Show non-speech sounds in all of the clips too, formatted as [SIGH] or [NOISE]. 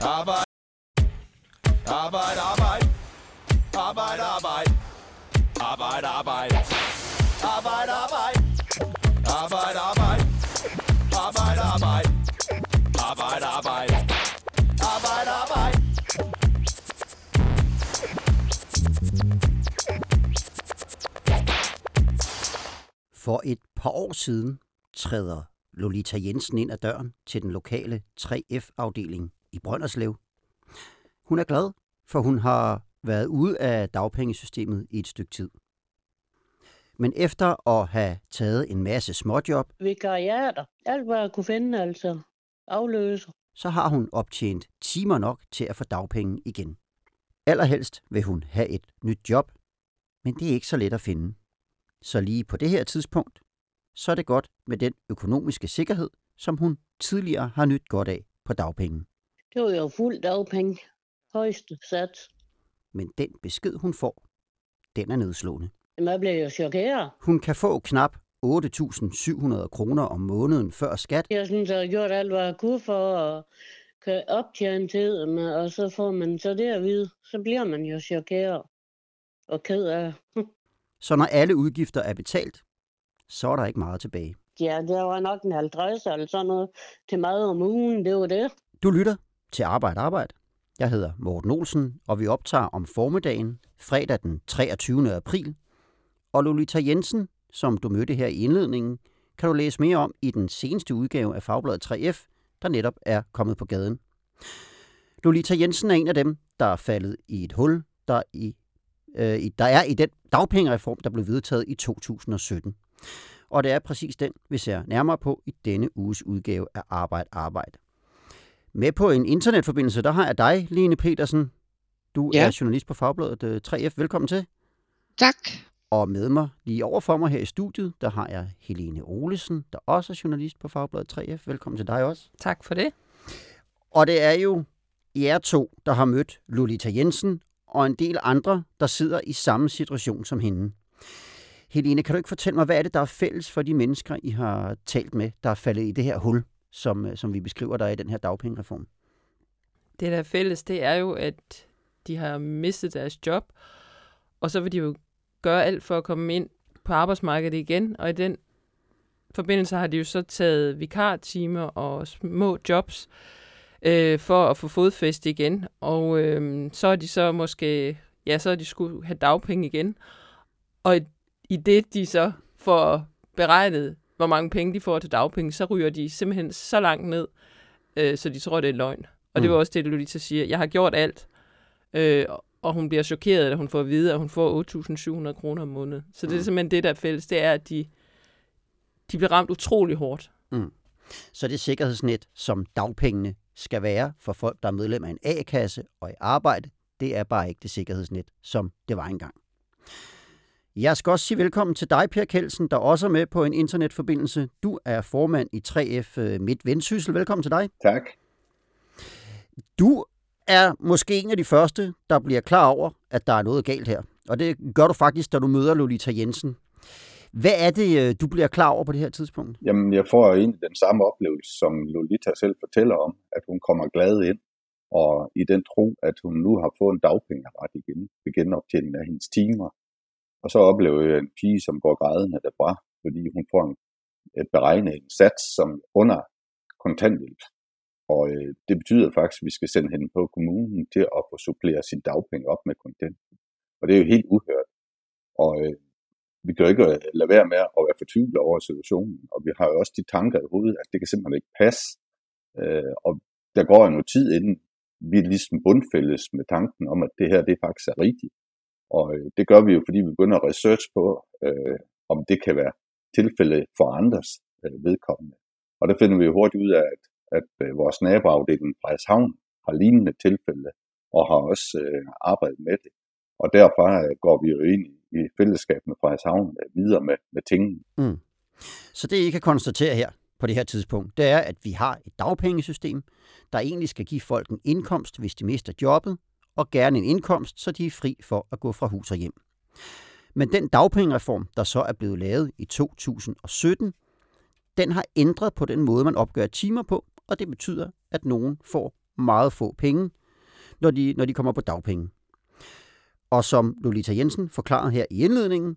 Arbejde. Arbejde, arbejde. Arbejde, arbejde. Arbejde, arbejde. Arbejde, arbejde. Arbejde, arbejde. Arbejde, arbejde. Arbejde, arbejde. Arbejde, arbejde. For et par år siden træder Lolita Jensen ind ad døren til den lokale 3F-afdeling i Brønderslev. Hun er glad, for hun har været ude af dagpengesystemet i et stykke tid. Men efter at have taget en masse småjob, Vikariater. Alt, hvad jeg kunne finde, altså. Afløser. så har hun optjent timer nok til at få dagpenge igen. Allerhelst vil hun have et nyt job, men det er ikke så let at finde. Så lige på det her tidspunkt, så er det godt med den økonomiske sikkerhed, som hun tidligere har nyt godt af på dagpenge. Det var jo fuld dagpenge. Højeste sats. Men den besked, hun får, den er nedslående. Jamen, jeg blev jo chokeret. Hun kan få knap 8.700 kroner om måneden før skat, Jeg synes, jeg har gjort alt, hvad jeg kunne for at kan optjene til dem, og så får man så det at vide. Så bliver man jo chokeret og ked af. så når alle udgifter er betalt, så er der ikke meget tilbage. Ja, det var nok en 50 eller sådan noget til mad om ugen. Det var det. Du lytter til Arbejde Arbejde. Jeg hedder Morten Olsen, og vi optager om formiddagen, fredag den 23. april. Og Lolita Jensen, som du mødte her i indledningen, kan du læse mere om i den seneste udgave af Fagbladet 3F, der netop er kommet på gaden. Lolita Jensen er en af dem, der er faldet i et hul, der, i, øh, i- der er i den dagpengereform, der blev vedtaget i 2017. Og det er præcis den, vi ser nærmere på i denne uges udgave af Arbejde Arbejde. Med på en internetforbindelse, der har jeg dig, Lene Petersen. Du Ja. er journalist på Fagbladet øh, 3F. Velkommen til. Tak. Og med mig lige over for mig her i studiet, der har jeg Helene Olesen, der også er journalist på Fagbladet 3F. Velkommen til dig også. Tak for det. Og det er jo jer to, der har mødt Lolita Jensen og en del andre, der sidder i samme situation som hende. Helene, kan du ikke fortælle mig, hvad er det, der er fælles for de mennesker, I har talt med, der er faldet i det her hul, som, øh, som vi beskriver der er i den her dagpengereform? Det, der er fælles, det er jo, at de har mistet deres job, og så vil de jo gøre alt for at komme ind på arbejdsmarkedet igen, og i den forbindelse har de jo så taget vikartimer og små jobs øh, for at få fodfæste igen, og øh, så er de så måske, ja, så er de skulle have dagpenge igen, og i, i det, de så får beregnet, hvor mange penge de får til dagpenge, så ryger de simpelthen så langt ned, øh, så de tror, det er løgn. Og det Mm. var også det, Lolita siger. Jeg har gjort alt. Øh, og hun bliver chokeret, da hun får at vide, at hun får 8.700 kroner om måneden. Så det er Mm. simpelthen det, der er fælles. Det er, at de, de bliver ramt utrolig hårdt. Så det sikkerhedsnet, som dagpengene skal være for folk, der er medlem af en A-kasse og i arbejde, det er bare ikke det sikkerhedsnet, som det var engang. Jeg skal også sige velkommen til dig, Per Kelsen, der også er med på en internetforbindelse. Du er formand i 3F øh, Midt Vendsyssel. Velkommen til dig. Tak. Du er måske en af de første, der bliver klar over, at der er noget galt her. Og det gør du faktisk, da du møder Lolita Jensen. Hvad er det, øh, du bliver klar over på det her tidspunkt? Jamen, jeg får egentlig den samme oplevelse, som Lolita selv fortæller om, at hun kommer glad ind, og i den tro, at hun nu har fået en dagpengeret igen, ved genoptjening af hendes timer. Og så oplever jeg en pige, som går grædende derfra, fordi hun får en, et beregnet en sats, som under kontanthjælp. Og øh, det betyder faktisk, at vi skal sende hende på kommunen til at få supplere sin dagpenge op med kontanthjælp. Og det er jo helt uhørt. Og øh, vi kan jo ikke øh, lade være med at være fortvivlet over situationen, og vi har jo også de tanker i hovedet, at det kan simpelthen ikke passe. Øh, og der går jo noget tid, inden vi ligesom bundfældes med tanken om, at det her det faktisk er rigtigt. Og øh, det gør vi jo, fordi vi begynder at research på, øh, om det kan være tilfælde for andres øh, vedkommende. Og der finder vi jo hurtigt ud af, at, at øh, vores naboafdeling Frederikshavn har lignende tilfælde, og har også øh, arbejdet med det. Og derfor øh, går vi jo ind i, i fællesskab med Frederikshavn øh, videre med, med tingene. Mm. Så det, I kan konstatere her på det her tidspunkt, det er, at vi har et dagpengesystem, der egentlig skal give folk en indkomst, hvis de mister jobbet, og gerne en indkomst, så de er fri for at gå fra hus og hjem. Men den dagpengereform, der så er blevet lavet i 2017, den har ændret på den måde, man opgør timer på, og det betyder, at nogen får meget få penge, når de, når de kommer på dagpenge. Og som Lolita Jensen forklarede her i indledningen,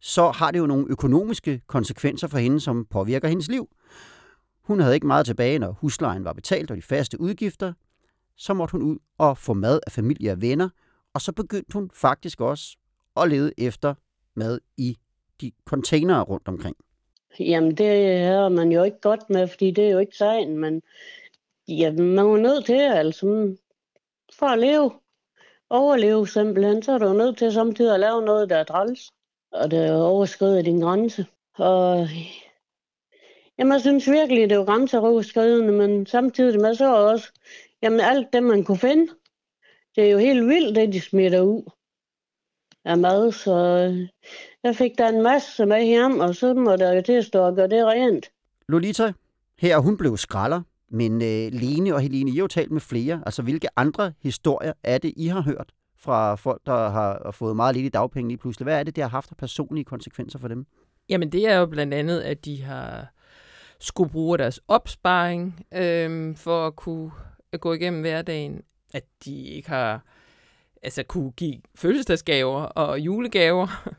så har det jo nogle økonomiske konsekvenser for hende, som påvirker hendes liv. Hun havde ikke meget tilbage, når huslejen var betalt og de faste udgifter. Så måtte hun ud og få mad af familie og venner, og så begyndte hun faktisk også at lede efter mad i de containere rundt omkring. Jamen, det har man jo ikke godt med, fordi det er jo ikke sagen, men ja, man er nødt til, altså, for at leve, overleve simpelthen, så er du nødt til samtidig at lave noget, der er træls, og der overskrider din grænse. Og jamen, jeg synes virkelig, det er jo grænseoverskridende, men samtidig med så også, jamen alt det, man kunne finde, det er jo helt vildt, det de smitter ud af mad, så jeg fik der en masse med hjem, og så må der jo til at stå og gøre det rent. Lolita, her er hun blev skralder, men øh, Lene og Helene, I har jo talt med flere. Altså, hvilke andre historier er det, I har hørt fra folk, der har fået meget lidt i dagpenge lige pludselig? Hvad er det, det har haft af personlige konsekvenser for dem? Jamen, det er jo blandt andet, at de har skulle bruge deres opsparing øh, for at kunne at gå igennem hverdagen. At de ikke har altså kunne give fødselsdagsgaver og julegaver. [LAUGHS]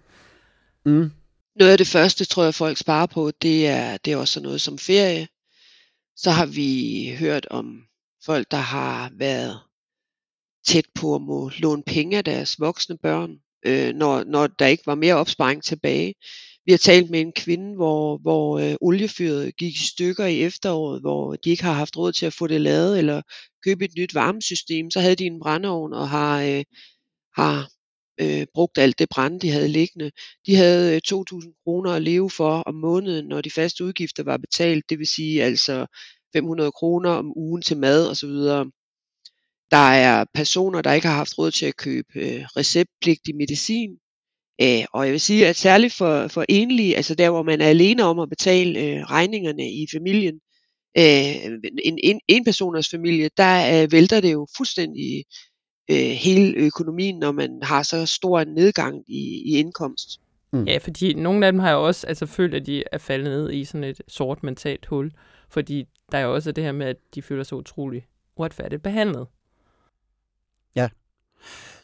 Mm. Noget af det første, tror jeg, folk sparer på, det er, det er også noget som ferie. Så har vi hørt om folk, der har været tæt på at må låne penge af deres voksne børn, øh, når, når der ikke var mere opsparing tilbage. Vi har talt med en kvinde, hvor, hvor øh, oliefyret gik i stykker i efteråret, hvor de ikke har haft råd til at få det lavet eller købe et nyt varmesystem. Så havde de en brændeovn og har, øh, har øh, brugt alt det brænde, de havde liggende. De havde øh, 2.000 kroner at leve for om måneden, når de faste udgifter var betalt. Det vil sige altså 500 kroner om ugen til mad osv. Der er personer, der ikke har haft råd til at købe øh, receptpligtig medicin. Øh, og jeg vil sige, at særligt for, for enlige, altså der hvor man er alene om at betale øh, regningerne i familien, øh, en, en, en personers familie, der øh, vælter det jo fuldstændig øh, hele økonomien, når man har så stor en nedgang i, i indkomst. Mm. Ja, fordi nogle af dem har jo også altså, følt, at de er faldet ned i sådan et sort mentalt hul. Fordi der er jo også det her med, at de føler sig utrolig uretfærdigt behandlet. Ja.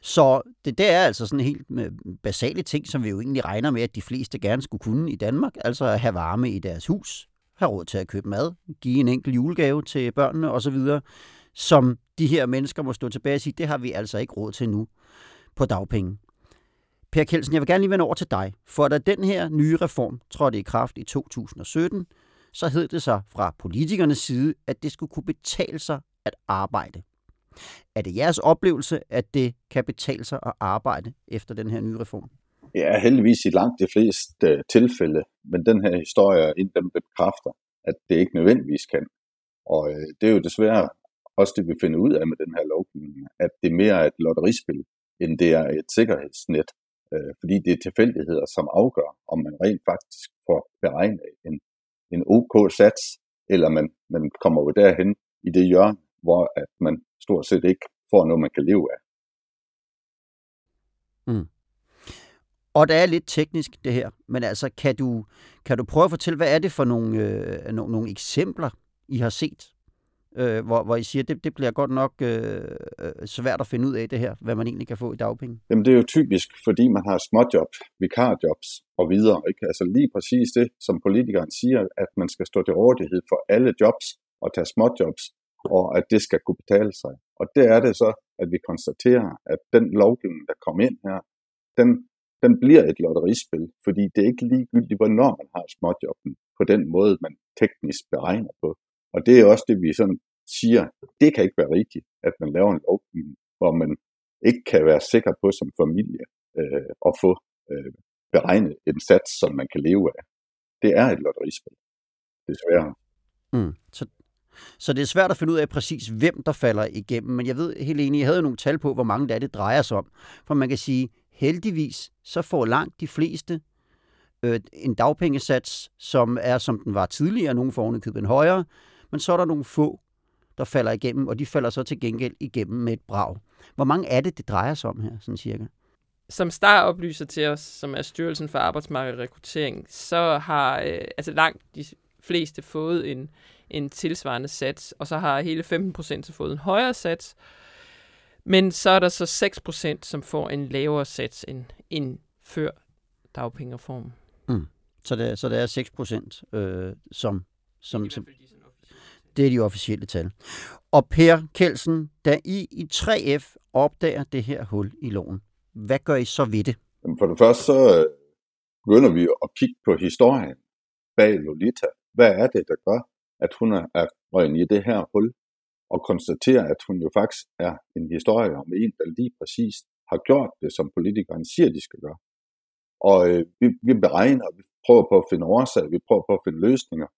Så det der er altså sådan helt øh, basale ting, som vi jo egentlig regner med, at de fleste gerne skulle kunne i Danmark. Altså at have varme i deres hus, have råd til at købe mad, give en enkelt julegave til børnene osv., som de her mennesker må stå tilbage og sige, det har vi altså ikke råd til nu på dagpenge. Per Kelsen, jeg vil gerne lige vende over til dig, for da den her nye reform trådte i kraft i 2017, så hed det sig fra politikernes side, at det skulle kunne betale sig at arbejde. Er det jeres oplevelse, at det kan betale sig at arbejde efter den her nye reform? Ja, heldigvis i langt de fleste øh, tilfælde, men den her historie den bekræfter, at det ikke nødvendigvis kan. Og øh, det er jo desværre også det, vi finder ud af med den her lovgivning, at det mere er et lotterispil, end det er et sikkerhedsnet. Øh, fordi det er tilfældigheder, som afgør, om man rent faktisk får beregnet en, en OK sats, eller man, man kommer jo derhen i det hjørne, hvor at man stort set ikke får noget, man kan leve af. Mm. Og det er lidt teknisk, det her, men altså, kan du, kan du prøve at fortælle, hvad er det for nogle, øh, nogle, nogle eksempler, I har set, øh, hvor, hvor I siger, det, det bliver godt nok øh, svært at finde ud af det her, hvad man egentlig kan få i dagpenge? Jamen det er jo typisk, fordi man har småjobs, vikarjobs og videre. Ikke? Altså lige præcis det, som politikeren siger, at man skal stå til rådighed for alle jobs og tage småjobs, og at det skal kunne betale sig. Og det er det så, at vi konstaterer, at den lovgivning, der kom ind her, den, den bliver et lotterispil, fordi det er ikke ligegyldigt, hvornår man har småjobben på den måde, man teknisk beregner på. Og det er også det, vi sådan siger, det kan ikke være rigtigt, at man laver en lovgivning, hvor man ikke kan være sikker på som familie øh, at få øh, beregnet en sats, som man kan leve af. Det er et lotterispil, desværre. Mm. Så så det er svært at finde ud af præcis, hvem der falder igennem. Men jeg ved helt enig, jeg havde jo nogle tal på, hvor mange der er, det drejer sig om. For man kan sige, heldigvis, så får langt de fleste øh, en dagpengesats, som er, som den var tidligere. Nogle får ovenikøbet en højere. Men så er der nogle få, der falder igennem, og de falder så til gengæld igennem med et brag. Hvor mange er det, det drejer sig om her, sådan cirka? Som STAR oplyser til os, som er Styrelsen for Arbejdsmarked og Rekruttering, så har øh, altså langt de fleste fået en, en tilsvarende sats, og så har hele 15 procent så fået en højere sats. Men så er der så 6 procent, som får en lavere sats end, end før dagpengereformen. Så der, så der er 6 procent, øh, som, som, som, det er de officielle tal. Og Per Kelsen, da I i 3F opdager det her hul i loven, hvad gør I så ved det? Jamen, For det første så øh, begynder vi at kigge på historien bag Lolita. Hvad er det, der gør, at hun er røgnet i det her hul? Og konstaterer, at hun jo faktisk er en historie om en, der lige præcis har gjort det, som politikeren siger, de skal gøre. Og øh, vi, vi beregner, vi prøver på at finde årsager, vi prøver på at finde løsninger.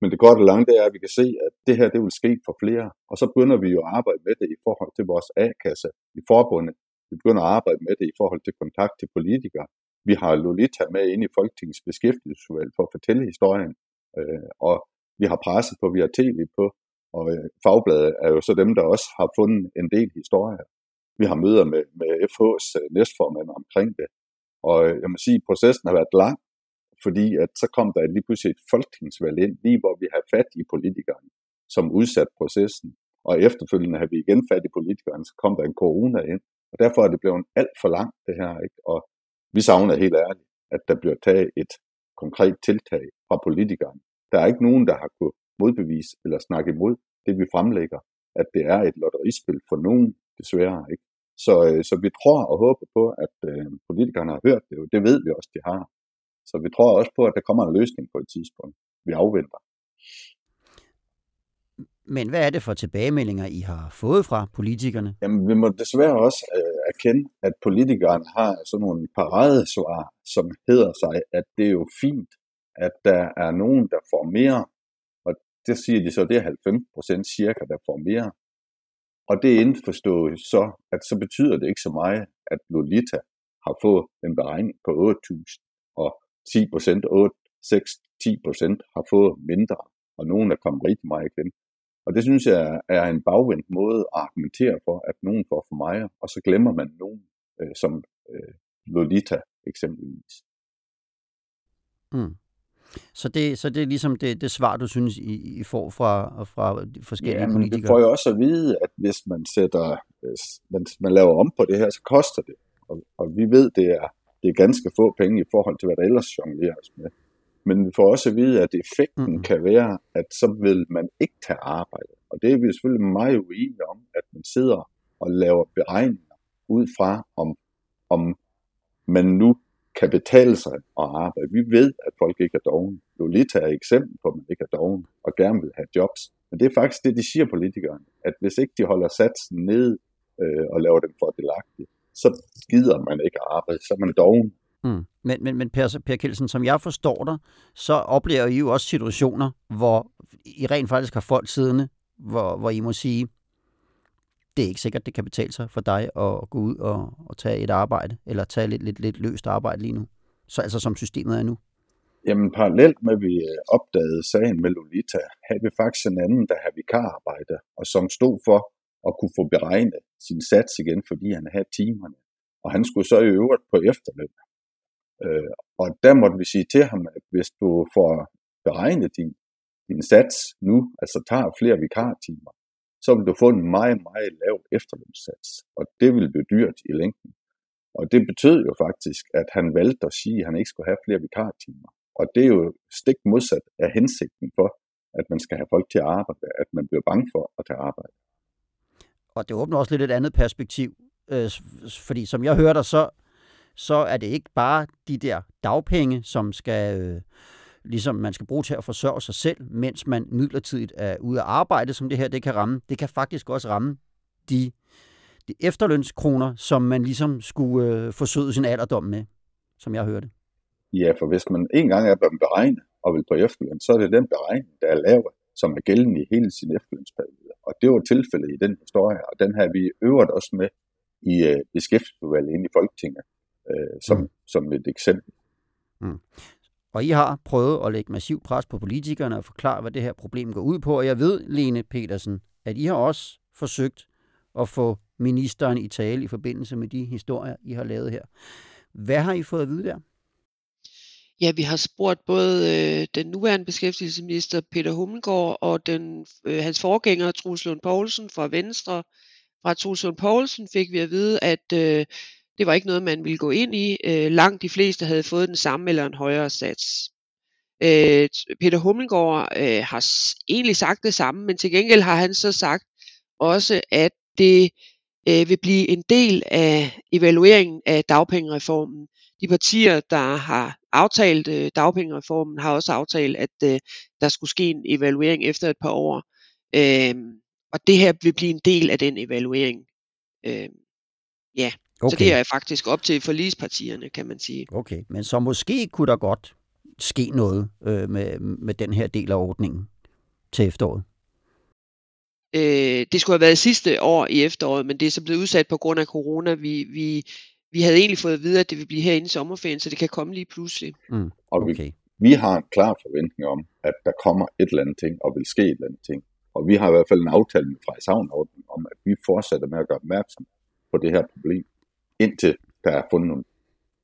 Men det korte og lange, det er, at vi kan se, at det her, det vil ske for flere. Og så begynder vi jo at arbejde med det i forhold til vores A-kasse i forbundet. Vi begynder at arbejde med det i forhold til kontakt til politikere. Vi har Lolita med ind i Folketingets beskæftigelsesudvalg for at fortælle historien. Øh, og vi har presset på, vi har tv på, og øh, fagbladet er jo så dem, der også har fundet en del historier. Vi har møder med, med FH's øh, næstformand omkring det. Og øh, jeg må sige, at processen har været lang, fordi at så kom der lige pludselig et folketingsvalg ind, lige hvor vi har fat i politikerne, som udsat processen. Og efterfølgende har vi igen fat i politikerne, så kom der en corona ind. Og derfor er det blevet alt for langt, det her. Ikke? Og vi savner helt ærligt, at der bliver taget et konkret tiltag fra politikerne. Der er ikke nogen, der har kunnet modbevise eller snakke imod det, vi fremlægger, at det er et lotterispil for nogen, desværre. Ikke? Så, øh, så vi tror og håber på, at øh, politikerne har hørt det, og det ved vi også, de har. Så vi tror også på, at der kommer en løsning på et tidspunkt. Vi afventer. Men hvad er det for tilbagemeldinger, I har fået fra politikerne? Jamen, vi må desværre også øh, erkende, at politikerne har sådan nogle paradesvar, som hedder sig, at det er jo fint, at der er nogen, der får mere, og det siger de så, det er 90 procent cirka, der får mere. Og det er indforstået så, at så betyder det ikke så meget, at Lolita har fået en beregning på 8.000, og 10 procent, 8, 6, 10 procent har fået mindre, og nogen er kommet rigtig meget i klemme. Og det synes jeg er en bagvendt måde at argumentere for, at nogen får for meget, og så glemmer man nogen, øh, som øh, Lolita eksempelvis. Mm. Så det, så det er ligesom det, det svar, du synes, I, I får fra, fra de forskellige Ja, men politikere? det får jo også at vide, at hvis man sætter, hvis man, man laver om på det her, så koster det. Og, og vi ved, det er, det er ganske få penge i forhold til, hvad der ellers jongleres med. Men vi får også at vide, at effekten mm. kan være, at så vil man ikke tage arbejde. Og det er vi selvfølgelig meget uenige om, at man sidder og laver beregninger ud fra, om, om man nu kan betale sig at arbejde. Vi ved, at folk ikke er doven. Lolita er et eksempel på, at man ikke er doven og gerne vil have jobs. Men det er faktisk det, de siger politikerne, at hvis ikke de holder satsen ned øh, og laver dem fordelagtigt, så gider man ikke arbejde, så er man doven. Mm. Men, men, men per, per Kelsen, som jeg forstår dig, så oplever I jo også situationer, hvor I rent faktisk har folk siddende, hvor, hvor I må sige, det er ikke sikkert, det kan betale sig for dig at gå ud og, og tage et arbejde, eller tage lidt, lidt, lidt løst arbejde lige nu. Så altså som systemet er nu. Jamen parallelt med, at vi øh, opdagede sagen med Lolita, havde vi faktisk en anden, der havde vikararbejde, og som stod for at kunne få beregnet sin sats igen, fordi han havde timerne. Og han skulle så i øvrigt på efterløn. Øh, og der måtte vi sige til ham, at hvis du får beregnet din, din sats nu, altså tager flere vikartimer, så vil du få en meget, meget lav efterlønssats. Og det vil blive dyrt i længden. Og det betød jo faktisk, at han valgte at sige, at han ikke skulle have flere vikartimer. Og det er jo stik modsat af hensigten for, at man skal have folk til at arbejde, at man bliver bange for at tage arbejde. Og det åbner også lidt et andet perspektiv, øh, fordi som jeg hører dig, så, så er det ikke bare de der dagpenge, som skal, øh, ligesom man skal bruge til at forsørge sig selv, mens man midlertidigt er ude at arbejde, som det her det kan ramme. Det kan faktisk også ramme de, de efterlønskroner, som man ligesom skulle øh, forsøge sin alderdom med, som jeg hørte. Ja, for hvis man en gang er blevet beregnet og vil på efterløn, så er det den beregning, der er lavet, som er gældende i hele sin efterlønsperiode. Og det var tilfældet i den historie, og den har vi øvet også med i øh, beskæftigelsesudvalget inde i Folketinget, øh, som, Mm. mm. som et eksempel. Og I har prøvet at lægge massiv pres på politikerne og forklare, hvad det her problem går ud på. Og jeg ved, Lene Petersen, at I har også forsøgt at få ministeren i tale i forbindelse med de historier, I har lavet her. Hvad har I fået at vide der? Ja, vi har spurgt både øh, den nuværende beskæftigelsesminister Peter Hummelgaard og den, øh, hans forgænger Truls Lund Poulsen fra Venstre. Fra Truls Lund Poulsen fik vi at vide, at øh, det var ikke noget, man ville gå ind i. Øh, langt de fleste havde fået den samme eller en højere sats. Øh, Peter Hummelgaard øh, har egentlig sagt det samme, men til gengæld har han så sagt også, at det øh, vil blive en del af evalueringen af dagpengereformen. De partier, der har aftalt øh, dagpengereformen, har også aftalt, at øh, der skulle ske en evaluering efter et par år. Øh, og det her vil blive en del af den evaluering. Øh, ja, okay. så det er faktisk op til forligspartierne, kan man sige. Okay, men så måske kunne der godt ske noget øh, med, med den her del af ordningen til efteråret. Øh, det skulle have været sidste år i efteråret, men det er så blevet udsat på grund af corona. Vi, vi, vi havde egentlig fået at vide, at det vil blive her inden sommerferien, så det kan komme lige pludselig. Mm, Og vi, okay. vi har en klar forventning om, at der kommer et eller andet ting, og vil ske et eller andet ting. Og vi har i hvert fald en aftale med Frederikshavn om, at vi fortsætter med at gøre opmærksom på det her problem, indtil der er fundet nogle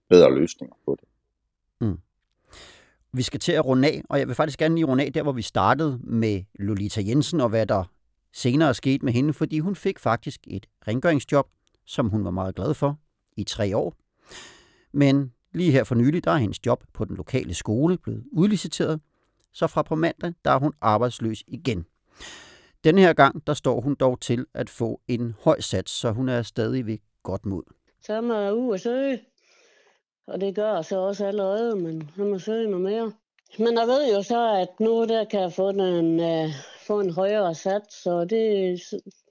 bedre løsninger på det. Mm. Vi skal til at runde af, og jeg vil faktisk gerne lige runde af der, hvor vi startede med Lolita Jensen, og hvad der senere skete med hende, fordi hun fik faktisk et rengøringsjob, som hun var meget glad for i tre år. Men lige her for nylig, der er hendes job på den lokale skole blevet udliciteret, så fra på mandag, der er hun arbejdsløs igen. Den her gang, der står hun dog til at få en høj sats, så hun er stadig ved godt mod. Så er man ude at søge. Og det gør jeg så også allerede, men så må søge noget mere. Men jeg ved jo så, at nu der kan jeg få en, uh, få en højere sats, så det,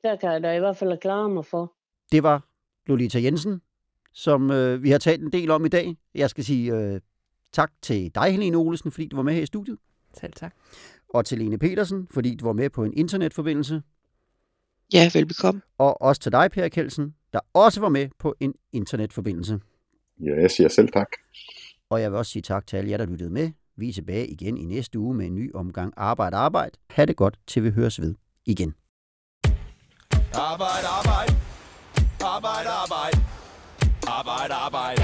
der kan jeg da i hvert fald klare mig for. Det var Lolita Jensen, som øh, vi har talt en del om i dag. Jeg skal sige øh, tak til dig, Helene Olesen, fordi du var med her i studiet. Selv tak. Og til Lene Petersen, fordi du var med på en internetforbindelse. Ja, velbekomme. Og også til dig, Per Kelsen, der også var med på en internetforbindelse. Ja, jeg siger selv tak. Og jeg vil også sige tak til alle jer, der lyttede med. Vi er tilbage igen i næste uge med en ny omgang Arbejde Arbejde. Ha' det godt, til vi høres ved igen. Arbejde, arbejde. Arbejde, arbejde. Arbejde, arbejde.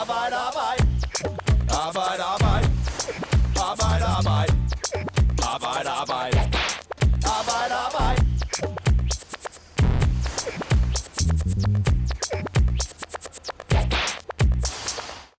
Arbejde, arbejde. Arbejde, arbejde. Arbejde, arbejde. Arbejde, arbejde. Mm-hmm.